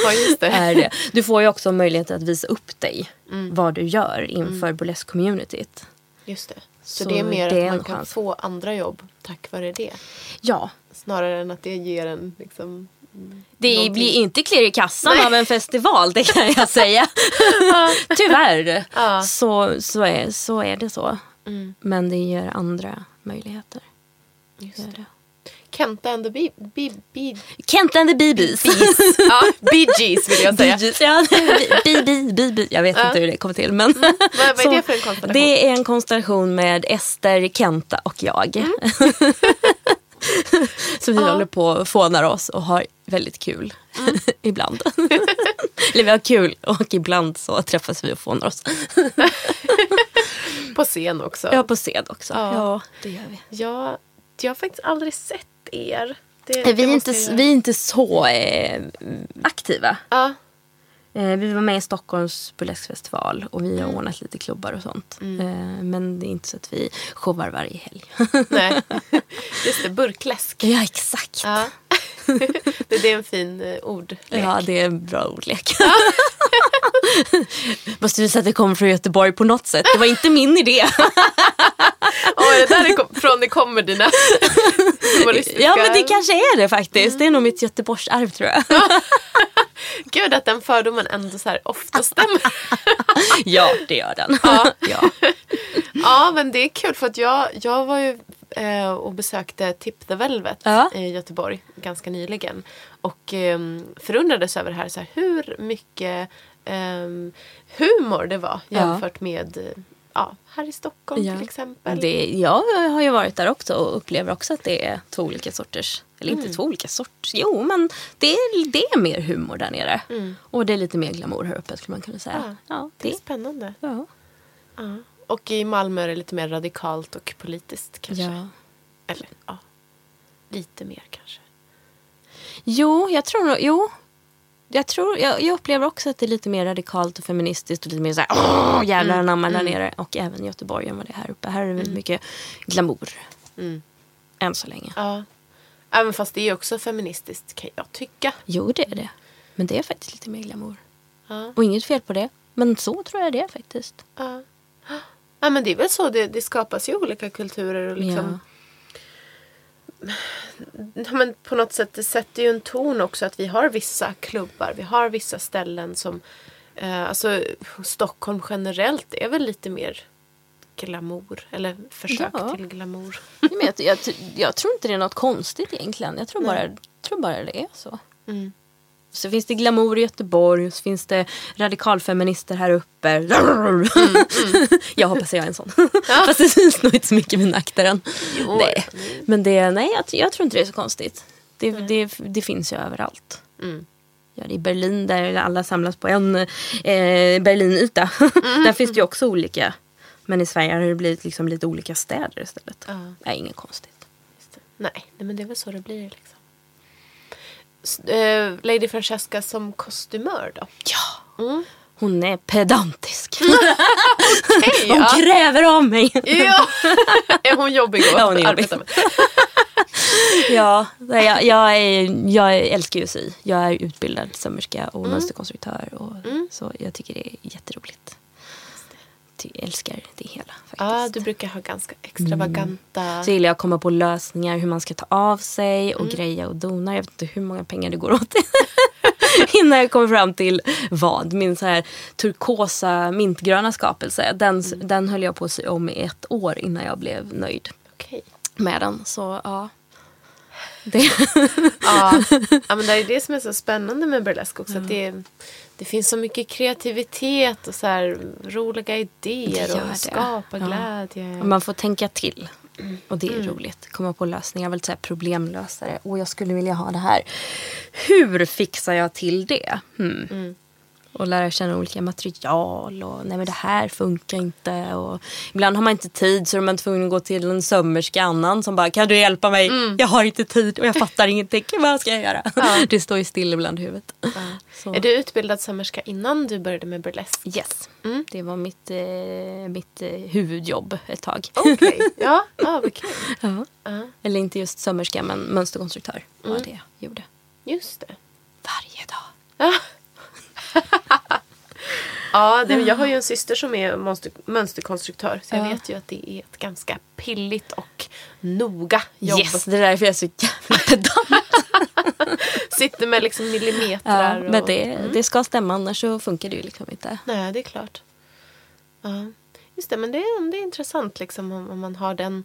Ja, just det. är det. Du får ju också möjlighet att visa upp dig. Vad du gör inför burlesque-communityt. Just det. Så, Så det är mer det är att man kan chans. få andra jobb tack vare det. Ja, Snarare än att det ger en liksom... Det Någonting. blir inte klirr i kassan av en festival, det kan jag säga. Tyvärr. Ja. Så, så, är, så är det så. Mm. Men det ger andra möjligheter. Just det. Kenta and the Bee... Bee, bee Kent and the Beebies. ja, Bee Gees vill jag säga. Bee ja, Bee Bee, Bee Bee. Jag vet Ja. inte hur det kommer till. Men Vad, vad är det för en konstellation? det är en konstellation med Ester, Kenta och jag. Mm. så vi håller på och fånar oss och har väldigt kul. Mm. ibland. Eller vi har kul och ibland så träffas vi och fånar oss. På scen också. Ja, på scen också. Ja. Ja, det gör vi. Jag, jag har faktiskt aldrig sett er. Det, Vi det är, inte, vi är inte så eh, aktiva. Ja. Eh, vi var med i Stockholms burleskfestival och vi har ordnat lite klubbar och sånt. Eh, men det är inte så att vi showar varje helg. Nej. Just det, burkläsk. ja, exakt. Ja. det, det är en fin uh, ordlek. Ja, det är en bra ordlek. Måste visa att det kommer från Göteborg på något sätt. Det var inte min idé. Är det där det kommer dina humoristiska... ja, men det kanske är det faktiskt. Det är nog mitt Göteborgsarv tror jag. Gud att den fördomen ändå så ofta stämmer. ja, det gör den. Ja. ja. ja men det är kul för att jag, jag var ju eh, och besökte Tip the Velvet Ja. i Göteborg ganska nyligen. Och eh, förundrades över det här, så här hur mycket eh, humor det var Ja. jämfört med eh, ja, här i Stockholm Ja. till exempel. Det, jag har ju varit där också och upplever också att det är två olika sorters, eller Mm. inte två olika sorters, jo men det är, det är mer humor där nere. Mm. Och det är lite mer glamour här uppe skulle man kunna säga. Ja, Ja, det är det, spännande. ja. Ja. Och i Malmö är det lite mer radikalt och politiskt kanske. ja. Eller ja, lite mer kanske. Jo, jag tror nog, jo. Jag, tror, jag, jag upplever också att det är lite mer radikalt och feministiskt och lite mer såhär åh jävlar Mm. anamma där nere. Och även Göteborg än vad det är här uppe. Här är det väldigt mycket glamour. Mm. Än så länge. Ja. Även fast det är också feministiskt kan jag tycka. Jo, det är det. Men det är faktiskt lite mer glamour. Ja. Och inget fel på det. Men så tror jag det är faktiskt. Ja. ja men det är väl så det, det skapas ju olika kulturer och liksom. Ja, men på något sätt det sätter ju en ton också att vi har vissa klubbar, vi har vissa ställen som eh, alltså Stockholm generellt är väl lite mer glamour eller försök Ja. till glamour. Men jag, jag, jag tror inte det är något konstigt egentligen. Jag tror bara, tror bara det är så. Mm. Så finns det glamour i Göteborg, så finns det radikalfeminister här uppe. Mm, jag hoppas jag är en sån. Fast det syns nog inte så mycket i mina aktaren. Jo, Nej. mm. Men det, nej, jag, jag tror inte det är så konstigt. Det, det, det finns ju överallt. Mm. Ja, I Berlin där alla samlas på en eh, Berlinyta. Mm. där finns det ju också olika. Men i Sverige har det blivit liksom lite olika städer istället. Ja. Nej, inget konstigt. Det. Nej, nej, men det är väl så det blir liksom. Eh, Lady Francesca som kostymör då? Ja, Mm. hon är pedantisk. Hej, Hon ja. kräver av mig. ja. är hon jobbig att Ja, hon är jobbig. arbeta med? ja, jag, jag, är, jag älskar ju att sy. Jag är utbildad sömmerska och mönsterkonstruktör. Och, Så jag tycker det är jätteroligt. Älskar det hela faktiskt. Ja, du brukar ha ganska extravaganta... Så gillar jag att komma på lösningar hur man ska ta av sig och greja och dona. Jag vet inte hur många pengar det går åt. Innan jag kommer fram till vad. Min så här turkosa mintgröna skapelse. Den, den höll jag på att sy om i ett år innan jag blev nöjd Okej. med den. Så ja. Det. Ja. ja, men det är det som är så spännande med burlesk också. Att det, det finns så mycket kreativitet och så här roliga idéer och skapa Ja. glädje. Och Man får tänka till. Och det är roligt. Komma på lösningar. Jag vill säga problemlösare. Och jag skulle vilja ha det här. Hur fixar jag till det? Hmm. Och lära känna olika material. Och nej men det här funkar inte. Och ibland har man inte tid så är man tvungen att gå till en sömmerska annan som bara kan du hjälpa mig? Jag har inte tid och jag fattar ingenting. Vad ska jag göra? Det står ju still ibland i huvudet. Så. Är du utbildad sömmerska innan du började med burlesk? Yes, det var mitt, eh, mitt eh, huvudjobb ett tag. Okej, ja, ja vad kul. Ja. Ja. Eller inte just sömmerska men mönsterkonstruktör var det jag gjorde. Just det. Varje dag. Ja, det, jag har ju en syster som är mönster, mönsterkonstruktör så jag vet ju att det är ett ganska pilligt och noga jobb. Yes, det är därför jag är så jävla pedant. Sitter med liksom millimeter. Ja, och, men det, det ska stämma annars så funkar det ju liksom inte. Nej, det är klart. Ja. Just det, men det är, det är intressant liksom om, om man har den,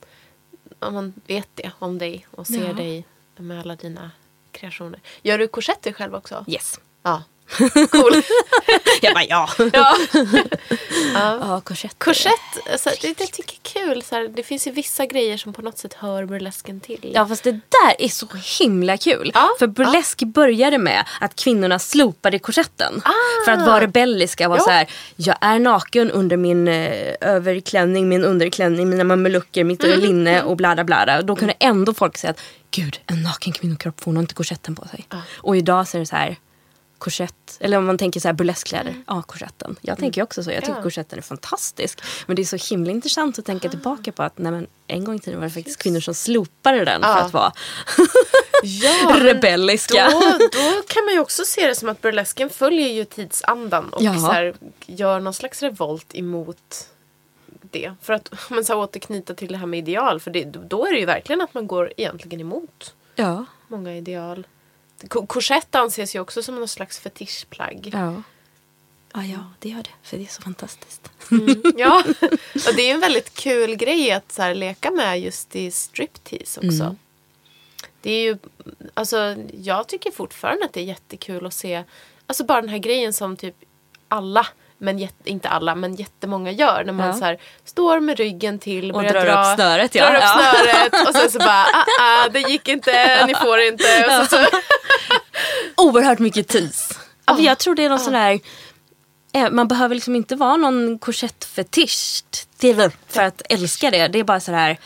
om man vet det om dig och ser Ja. dig med alla dina kreationer. Gör du korsetter själv också? Yes. Ja. Cool. Jag bara ja. ja. Ja, korsett. Korsett, alltså, det, det tycker jag är kul. Så här, det finns ju vissa grejer som på något sätt hör burlesken till. Ja fast det där är så himla kul. Ja, För burlesk började med att kvinnorna slopade korsetten. För att vara rebelliska. Var Ja. så här, jag är naken under min eh, överklänning, min underklänning, mina mamelucker, mitt linne och bla bla bla. Då kunde ändå folk säga att gud en naken kvinnokropp får nog inte korsetten på sig. Och idag så är det så här korsett, eller om man tänker så här burleskkläder, ja korsetten. Jag tänker ju också så, jag tycker Ja. korsetten är fantastisk. Men det är så himla intressant att tänka tillbaka på att nej, men, en gång i tiden var det faktiskt kvinnor som slopade den för Ja. att vara Ja, rebelliska. Då, då kan man ju också se det som att burlesken följer ju tidsandan och Ja. så här, gör någon slags revolt emot det. För att men så här, återknyta till det här med ideal. För det, då är det ju verkligen att man går egentligen emot Ja. många ideal. Ko- Korsett anses ju också som någon slags fetischplagg. Ja. Ja, ja, det gör det. För det är så fantastiskt. Ja, och det är ju en väldigt kul grej att så här, leka med just i striptease också. Mm. Det är ju, alltså jag tycker fortfarande att det är jättekul att se, alltså bara den här grejen som typ alla, men inte alla, men jättemånga gör. När man Ja. så här, står med ryggen till, Och drar dra, upp snöret, ja. drar upp Ja. snöret och sen så bara, ah, ah, det gick inte, ni får inte. Och så, så, Oerhört mycket tis. Ja, men jag tror det är någon sån där... eh, Man behöver liksom inte vara någon korsettfetisch till för att älska det. Det är bara så här...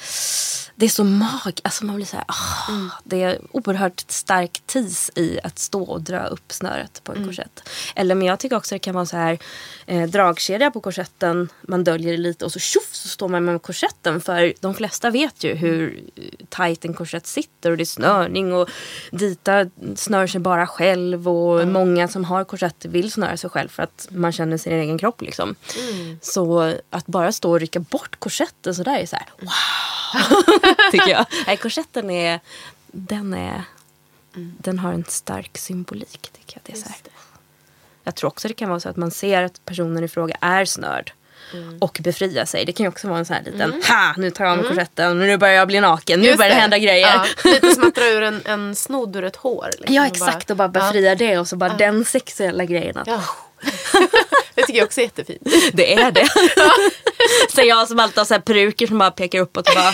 Det är så mag... Alltså man blir så här... ah, Det är oerhört stark tis i att stå och dra upp snöret på en korsett. Eller men jag tycker också det kan vara så här eh, dragkedja på korsetten. Man döljer det lite och så tjoff så står man med korsetten. För de flesta vet ju hur tajt en korsett sitter och det är snörning och Dita snör sig bara själv och många som har korsetter vill snöra sig själv för att man känner sin egen kropp liksom. Så att bara stå och rycka bort korsetten sådär är så här wow. tycker jag. Nej, korsetten är, den är, den har en stark symbolik tycker jag. Det är så här. Jag tror också det kan vara så att man ser att personen i fråga är snörd. Och befria sig. Det kan ju också vara en sån här liten ha! Nu tar jag av mig korsetten och nu börjar jag bli naken. Nu Just börjar det hända grejer. Ja, lite som att dra ur en, en snodd ur ett hår. liksom, Ja och exakt och bara befria det och så bara den sexuella grejen. Att, Ja. det tycker jag också är jättefint. Det är det. så jag som alltid har så här peruker som bara pekar uppåt och bara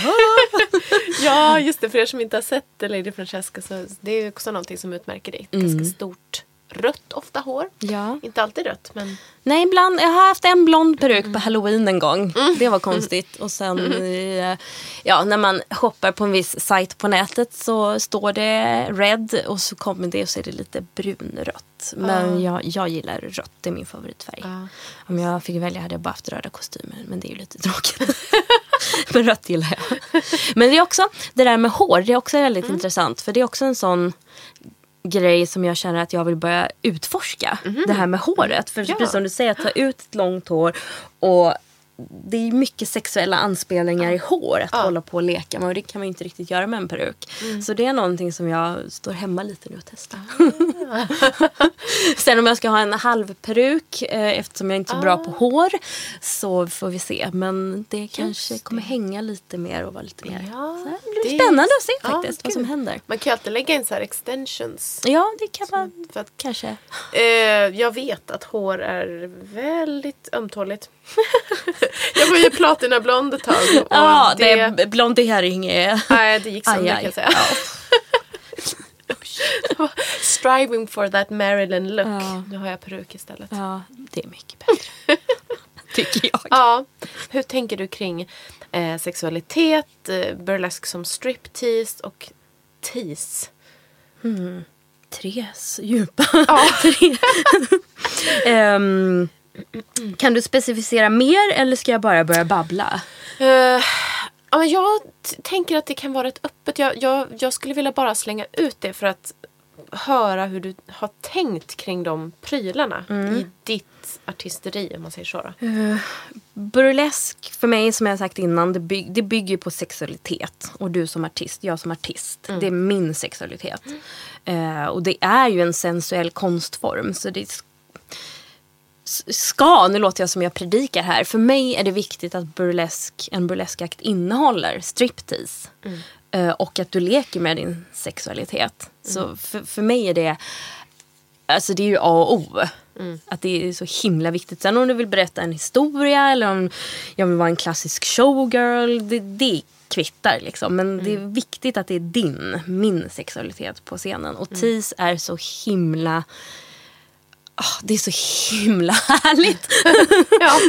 Ja, just det. För er som inte har sett Lady Francesca så det är också någonting som utmärker dig. Ett ganska stort rött ofta hår. Ja. Inte alltid rött men Nej, ibland. Jag har haft en blond peruk på halloween en gång. Det var konstigt. Och sen eh, ja, när man hoppar på en viss sajt på nätet så står det red och så kommer det och så är det lite brunrött. Men jag, jag gillar rött, det är min favoritfärg. Om jag fick välja hade jag bara haft röda kostymer men det är ju lite tråkigt. men rött gillar jag. Men det är också, det där med hår, det är också väldigt intressant. För det är också en sån grej som jag känner att jag vill börja utforska. Det här med håret. För precis som du säger, att ta ut ett långt hår och det är mycket sexuella anspelningar i hår att hålla på och leka med och det kan man ju inte riktigt göra med en peruk. Så det är någonting som jag står hemma lite nu och testar. Sen om jag ska ha en halvperuk eh, eftersom jag inte är så bra på hår så får vi se. Men det kanske kommer hänga lite mer och vara lite mer. Ja, så det blir det- spännande att se Ja, faktiskt vad som händer. man kan ju alltid lägga in så här extensions. Ja, det kan man För att, kanske. eh, jag vet att hår är väldigt ömtåligt. jag var ju platinablond ett tag. Ja, det, det... det blondering är... Nej, det gick sönder Aj, kan jag säga. striving for that Marilyn look. Ja. Nu har jag peruk istället. Ja, det är mycket bättre. Tycker jag. Ja. Hur tänker du kring eh, sexualitet, eh, burlesk som striptease och tease? Tre s- djupa. Tre. Ehm, kan du specificera mer eller ska jag bara börja babbla? Eh, ja, men jag tänker att det kan vara ett öppet... Jag, jag, jag skulle vilja bara slänga ut det för att höra hur du har tänkt kring de prylarna i ditt artisteri, om man säger så. Då. Burlesk för mig som jag sagt innan det, byg, det bygger på sexualitet. Och du som artist, jag som artist. Det är min sexualitet. Eh, och det är ju en sensuell konstform. Så det ska, nu låter jag som jag predikar här. För mig är det viktigt att burlesk, en burleskakt innehåller striptease. Eh, och att du leker med din sexualitet. Så för, för mig är det Alltså det är ju A och O. Att det är så himla viktigt. Sen om du vill berätta en historia eller om jag vill vara en klassisk showgirl. Det, det kvittar liksom. Men det är viktigt att det är din, min sexualitet på scenen. Och tease är så himla... ah, det är så himla härligt. Ja.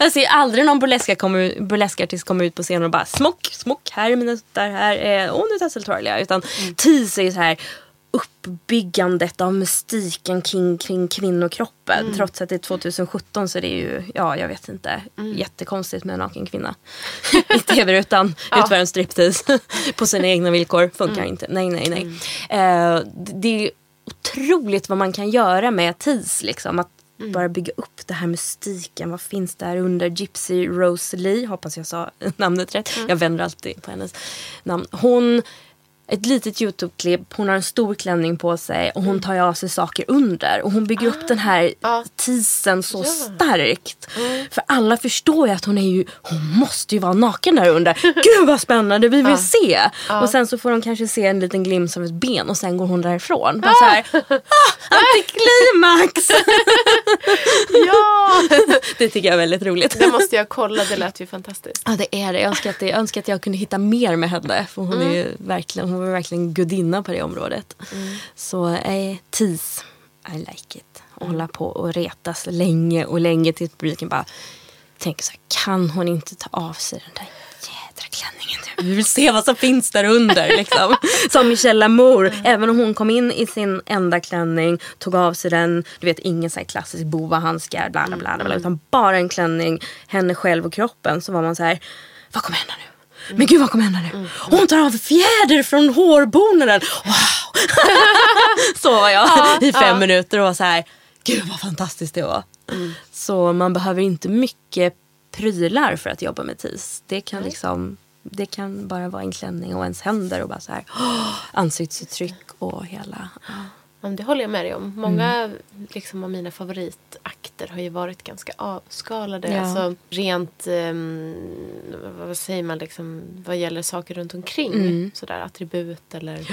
Jag ser aldrig någon burleska burleskartist komma ut på scenen och bara smock, smock, här är mina tuttar, här är, åh nu tasseltrålar jag. Utan tease är ju så här uppbyggandet av mystiken kring, kring kvinnokroppen. Trots att det är 2017 så är det ju, ja jag vet inte, jättekonstigt med en naken kvinna. I tv-rutan, utför en striptease på sina egna villkor. Funkar inte. Nej, nej, nej. Eh, det- det är otroligt vad man kan göra med tease. Liksom. Att bara bygga upp det här mystiken. Vad finns där under? Gypsy Rosalie, hoppas jag sa namnet rätt. Jag vänder alltid på hennes namn. Hon ett litet Youtube-klipp, hon har en stor klänning på sig och hon tar ju av sig saker under. Och hon bygger upp den här Ja. teasen så starkt. För alla förstår ju att hon är ju, hon måste ju vara naken där under. Gud vad spännande, vi vill se! Och sen så får de kanske se en liten glimt av ett ben och sen går hon därifrån. Bara så här, ah, antiklimax! ja! det tycker jag är väldigt roligt. Det måste jag kolla, det lät ju fantastiskt. Ja det är det. Jag önskar att, det, jag önskar att jag kunde hitta mer med henne. För hon, är ju verkligen, hon var verkligen gudinna på det området. Så eh, tease, I like it. Och Hålla på och retas länge och länge tills publiken bara tänker så här, kan hon inte ta av sig den där jädra klänningen nu? Vi vill se vad som finns där under. Liksom. Som Michelle Lamour, även om hon kom in i sin enda klänning, tog av sig den, du vet ingen så här klassisk bovahandskar, bla bla bla, bla, utan bara en klänning, henne själv och kroppen. Så var man så här, vad kommer hända nu? Men gud vad kommer hända nu? Hon tar av fjäder från hårbonaden. Wow! så var jag i fem minuter och var så här, gud vad fantastiskt det var. Så man behöver inte mycket prylar för att jobba med tease. Det kan liksom det kan bara vara en klänning och ens händer och bara så här åh, ansiktsuttryck och hela. ja. Ja, det håller jag med dig om. Många Mm. liksom, av mina favoritakter har ju varit ganska avskalade. Ja. Alltså, rent, ehm, vad säger man, liksom, vad gäller saker runt omkring. Mm. Sådär attribut eller...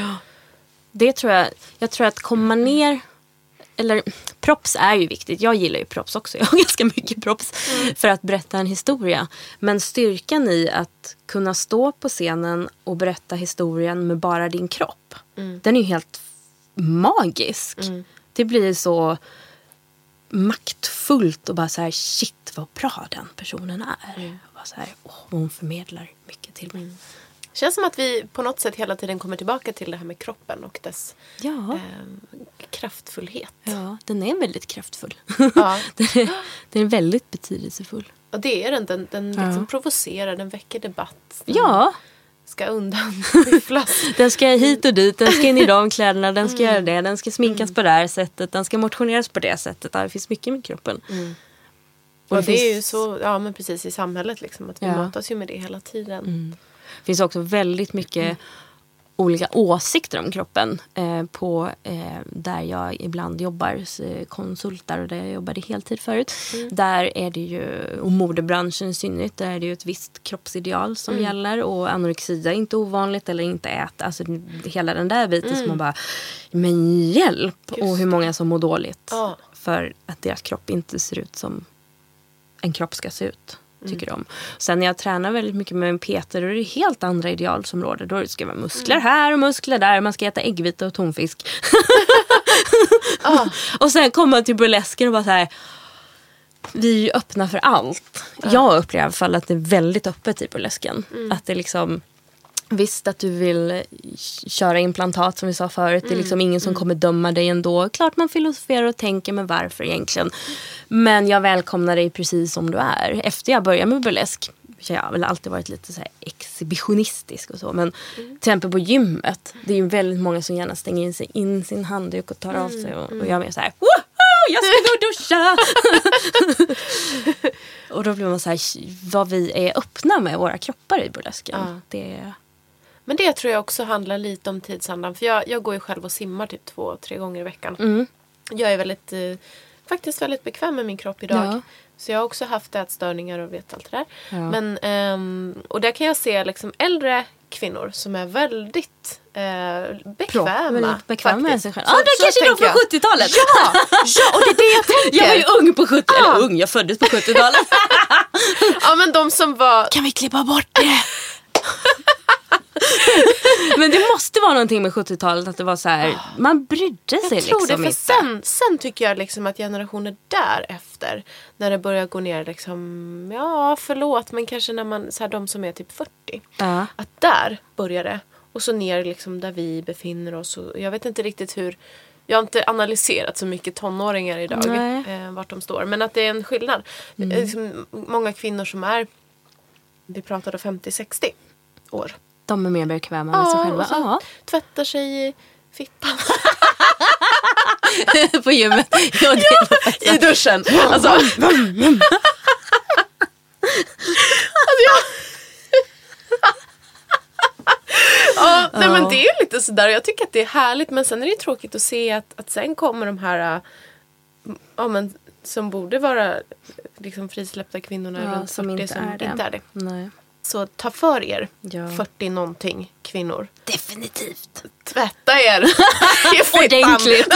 Det tror jag, jag tror att komma ner eller props är ju viktigt. Jag gillar ju props också. Jag har ganska mycket props för att berätta en historia. Men styrkan i att kunna stå på scenen och berätta historien med bara din kropp. Den är ju helt magisk. Det blir så maktfullt och bara så här shit vad bra den personen är. Och bara så här, åh, hon förmedlar mycket till mig. känns som att vi på något sätt hela tiden kommer tillbaka till det här med kroppen och dess Ja. ehm, kraftfullhet. ja, den är väldigt kraftfull. Ja. den, är, den är väldigt betydelsefull. Och det är den. Den, den Ja. liksom provocerar, den väcker debatt. Den Ja, ska undan skyfflas. den ska hit och dit, den ska in i de kläderna, den ska göra det, den ska sminkas på det här sättet, den ska motioneras på det sättet. Det finns mycket med kroppen. Och det det är ju finns- så, ja men precis i samhället liksom. Att vi Ja. matas ju med det hela tiden. Det finns också väldigt mycket olika åsikter om kroppen. Eh, på, eh, där jag ibland jobbar, eh, konsultar och där jag jobbade heltid förut. Där är det ju, och modebranschen i synnerhet, där är det ju ett visst kroppsideal som gäller. Och anorexia är inte ovanligt eller inte äta. Alltså hela den där biten som man bara, men hjälp! och hur många som mår dåligt. Ja. För att deras kropp inte ser ut som en kropp ska se ut. Tycker de. Sen när jag tränar väldigt mycket med en Peter då är det helt andra idealsområden. Då ska det vara muskler här och muskler där. Man ska äta äggvita och tonfisk. Ah. och sen kommer man till burlesken och bara så här. Vi är ju öppna för allt. Jag upplever i alla fall att det är väldigt öppet i burlesken. Mm. Att det liksom Visst att du vill köra implantat som vi sa förut. Det är liksom ingen som kommer döma dig ändå. Klart man filosoferar och tänker men varför egentligen. Men jag välkomnar dig precis som du är. Efter jag började med burlesk. Jag har väl alltid varit lite så exhibitionistisk och så. Men till exempel på gymmet. Det är ju väldigt många som gärna stänger in, sig, in sin handduk och tar av sig. Och, och jag är mer så här. Woho! Jag ska gå och duscha! och då blir man så här. Vad vi är öppna med våra kroppar i burlesken. Ja. Det är... Men det tror jag också handlar lite om tidsandan. För jag, jag går ju själv och simmar typ två, tre gånger i veckan. Mm. Jag är väldigt, eh, faktiskt väldigt bekväm med min kropp idag. Ja. Så jag har också haft ätstörningar och vet allt det där. Ja. Men, ehm, och där kan jag se liksom äldre kvinnor som är väldigt eh, bekväma. Väldigt bekväm med sig själv. Så- Ja, det kanske de tänker jag. från 70-talet. Ja, ja, och det är det jag tänker. Jag var ju ung på 70 Ja. Eller ung, jag föddes på 70-talet. Ja men de som var... kan vi klippa bort det? Men det måste vara någonting med 70-talet att det var så här, man brydde sig Jag tror liksom det, för inte. sen, sen tycker jag liksom att generationer därefter, när det börjar gå ner liksom, ja förlåt, men kanske när man, så här, de som är typ 40, Ja. att där börjar det. Och så ner liksom där vi befinner oss. Och jag vet inte riktigt hur, jag har inte analyserat så mycket tonåringar idag, eh, vart de står. Men att det är en skillnad. Mm. Är Liksom, många kvinnor som är, vi pratade 50-60 år. De är mer bekväma med sig själva. och Ja. tvättar sig i fittan. på gymmet. Ja, I duschen. Alltså, alltså jag... ja, nej men det är lite sådär. Jag tycker att det är härligt. Men sen är det tråkigt att se att, att sen kommer de här äh, ja, men, som borde vara liksom frisläppta kvinnorna Ja, runt som 40 inte som är det. inte är det. Nej. Så ta för er, Ja. 40 någonting kvinnor. Definitivt. Tvätta er i. Ordentligt.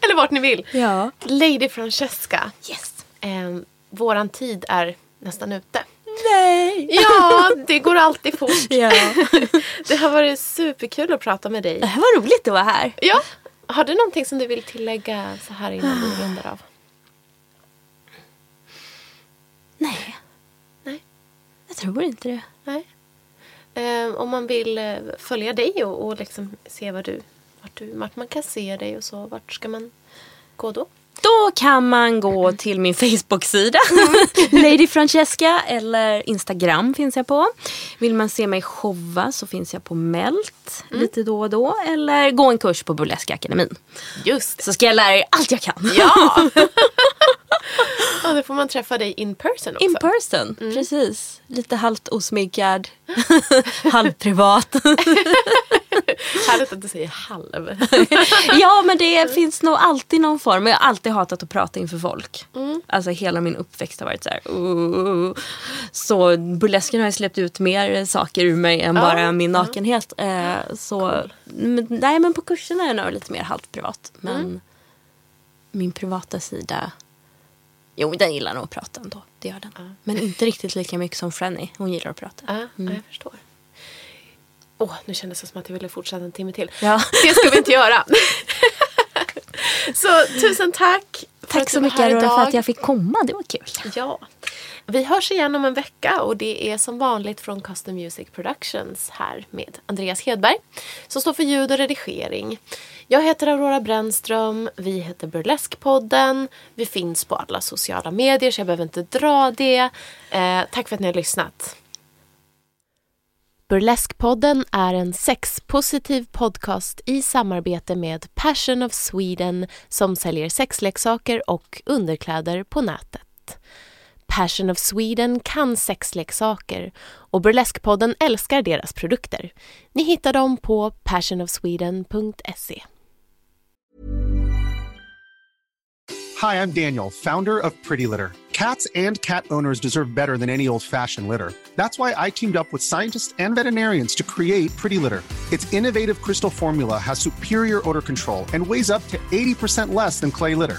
Eller vart ni vill. Ja. Lady Francesca. Yes. Eh, våran tid är nästan ute. Nej. Ja, det går alltid fort. Ja. Det har varit superkul att prata med Det dig. här var roligt att vara här. Ja, har du någonting som du vill tillägga så här innan vi rundar av? Nej. Tror inte det. Nej. Eh, om man vill eh, följa dig och, och liksom se vad du, vart, du, vart man kan se dig och så, vart ska man gå då? Då kan man gå till min Facebook-sida. Lady Francesca eller Instagram finns jag på. Vill man se mig showa så finns jag på Melt lite då och då. Eller gå en kurs på Burleska akademin. Just Så ska jag lära er allt jag kan. Ja! ja, då får man träffa dig in person också. In person, precis. Lite halvt osminkad, halvprivat. Härligt att du säger halv. ja men det finns nog alltid någon form. Jag har alltid hatat att prata inför folk. Alltså hela min uppväxt har varit så här. "Uh." Så burlesken har ju släppt ut mer saker ur mig än bara min nakenhet. Eh, så men, nej men på kurserna är jag nog lite mer halvt privat. Men min privata sida. Jo den gillar nog att prata ändå. Det gör den. Men inte riktigt lika mycket som Frenny. Hon gillar att prata. Ja, ja, jag förstår. Åh, nu kändes det som att jag ville fortsätta en timme till. Ja. Det ska vi inte göra. så tusen tack. Tack så mycket Aurora för att jag fick komma. Det var kul. Ja. Vi hörs igen om en vecka och det är som vanligt från Custom Music Productions här med Andreas Hedberg som står för ljud och redigering. Jag heter Aurora Brännström, vi heter Burleskpodden, vi finns på alla sociala medier så jag behöver inte dra det. Eh, tack för att ni har lyssnat. Burleskpodden är en sexpositiv podcast i samarbete med Passion of Sweden som säljer sexleksaker och underkläder på nätet. Passion of Sweden kan sexleksaker och Burleskpodden älskar deras produkter. Ni hittar dem på passionofsweden.se. Hi, I'm Daniel, founder of Pretty Litter. Cats and cat owners deserve better than any old fashioned litter. That's why I teamed up with scientists and veterinarians to create Pretty Litter. Its innovative crystal formula has superior odor control and weighs up to 80% less than clay litter.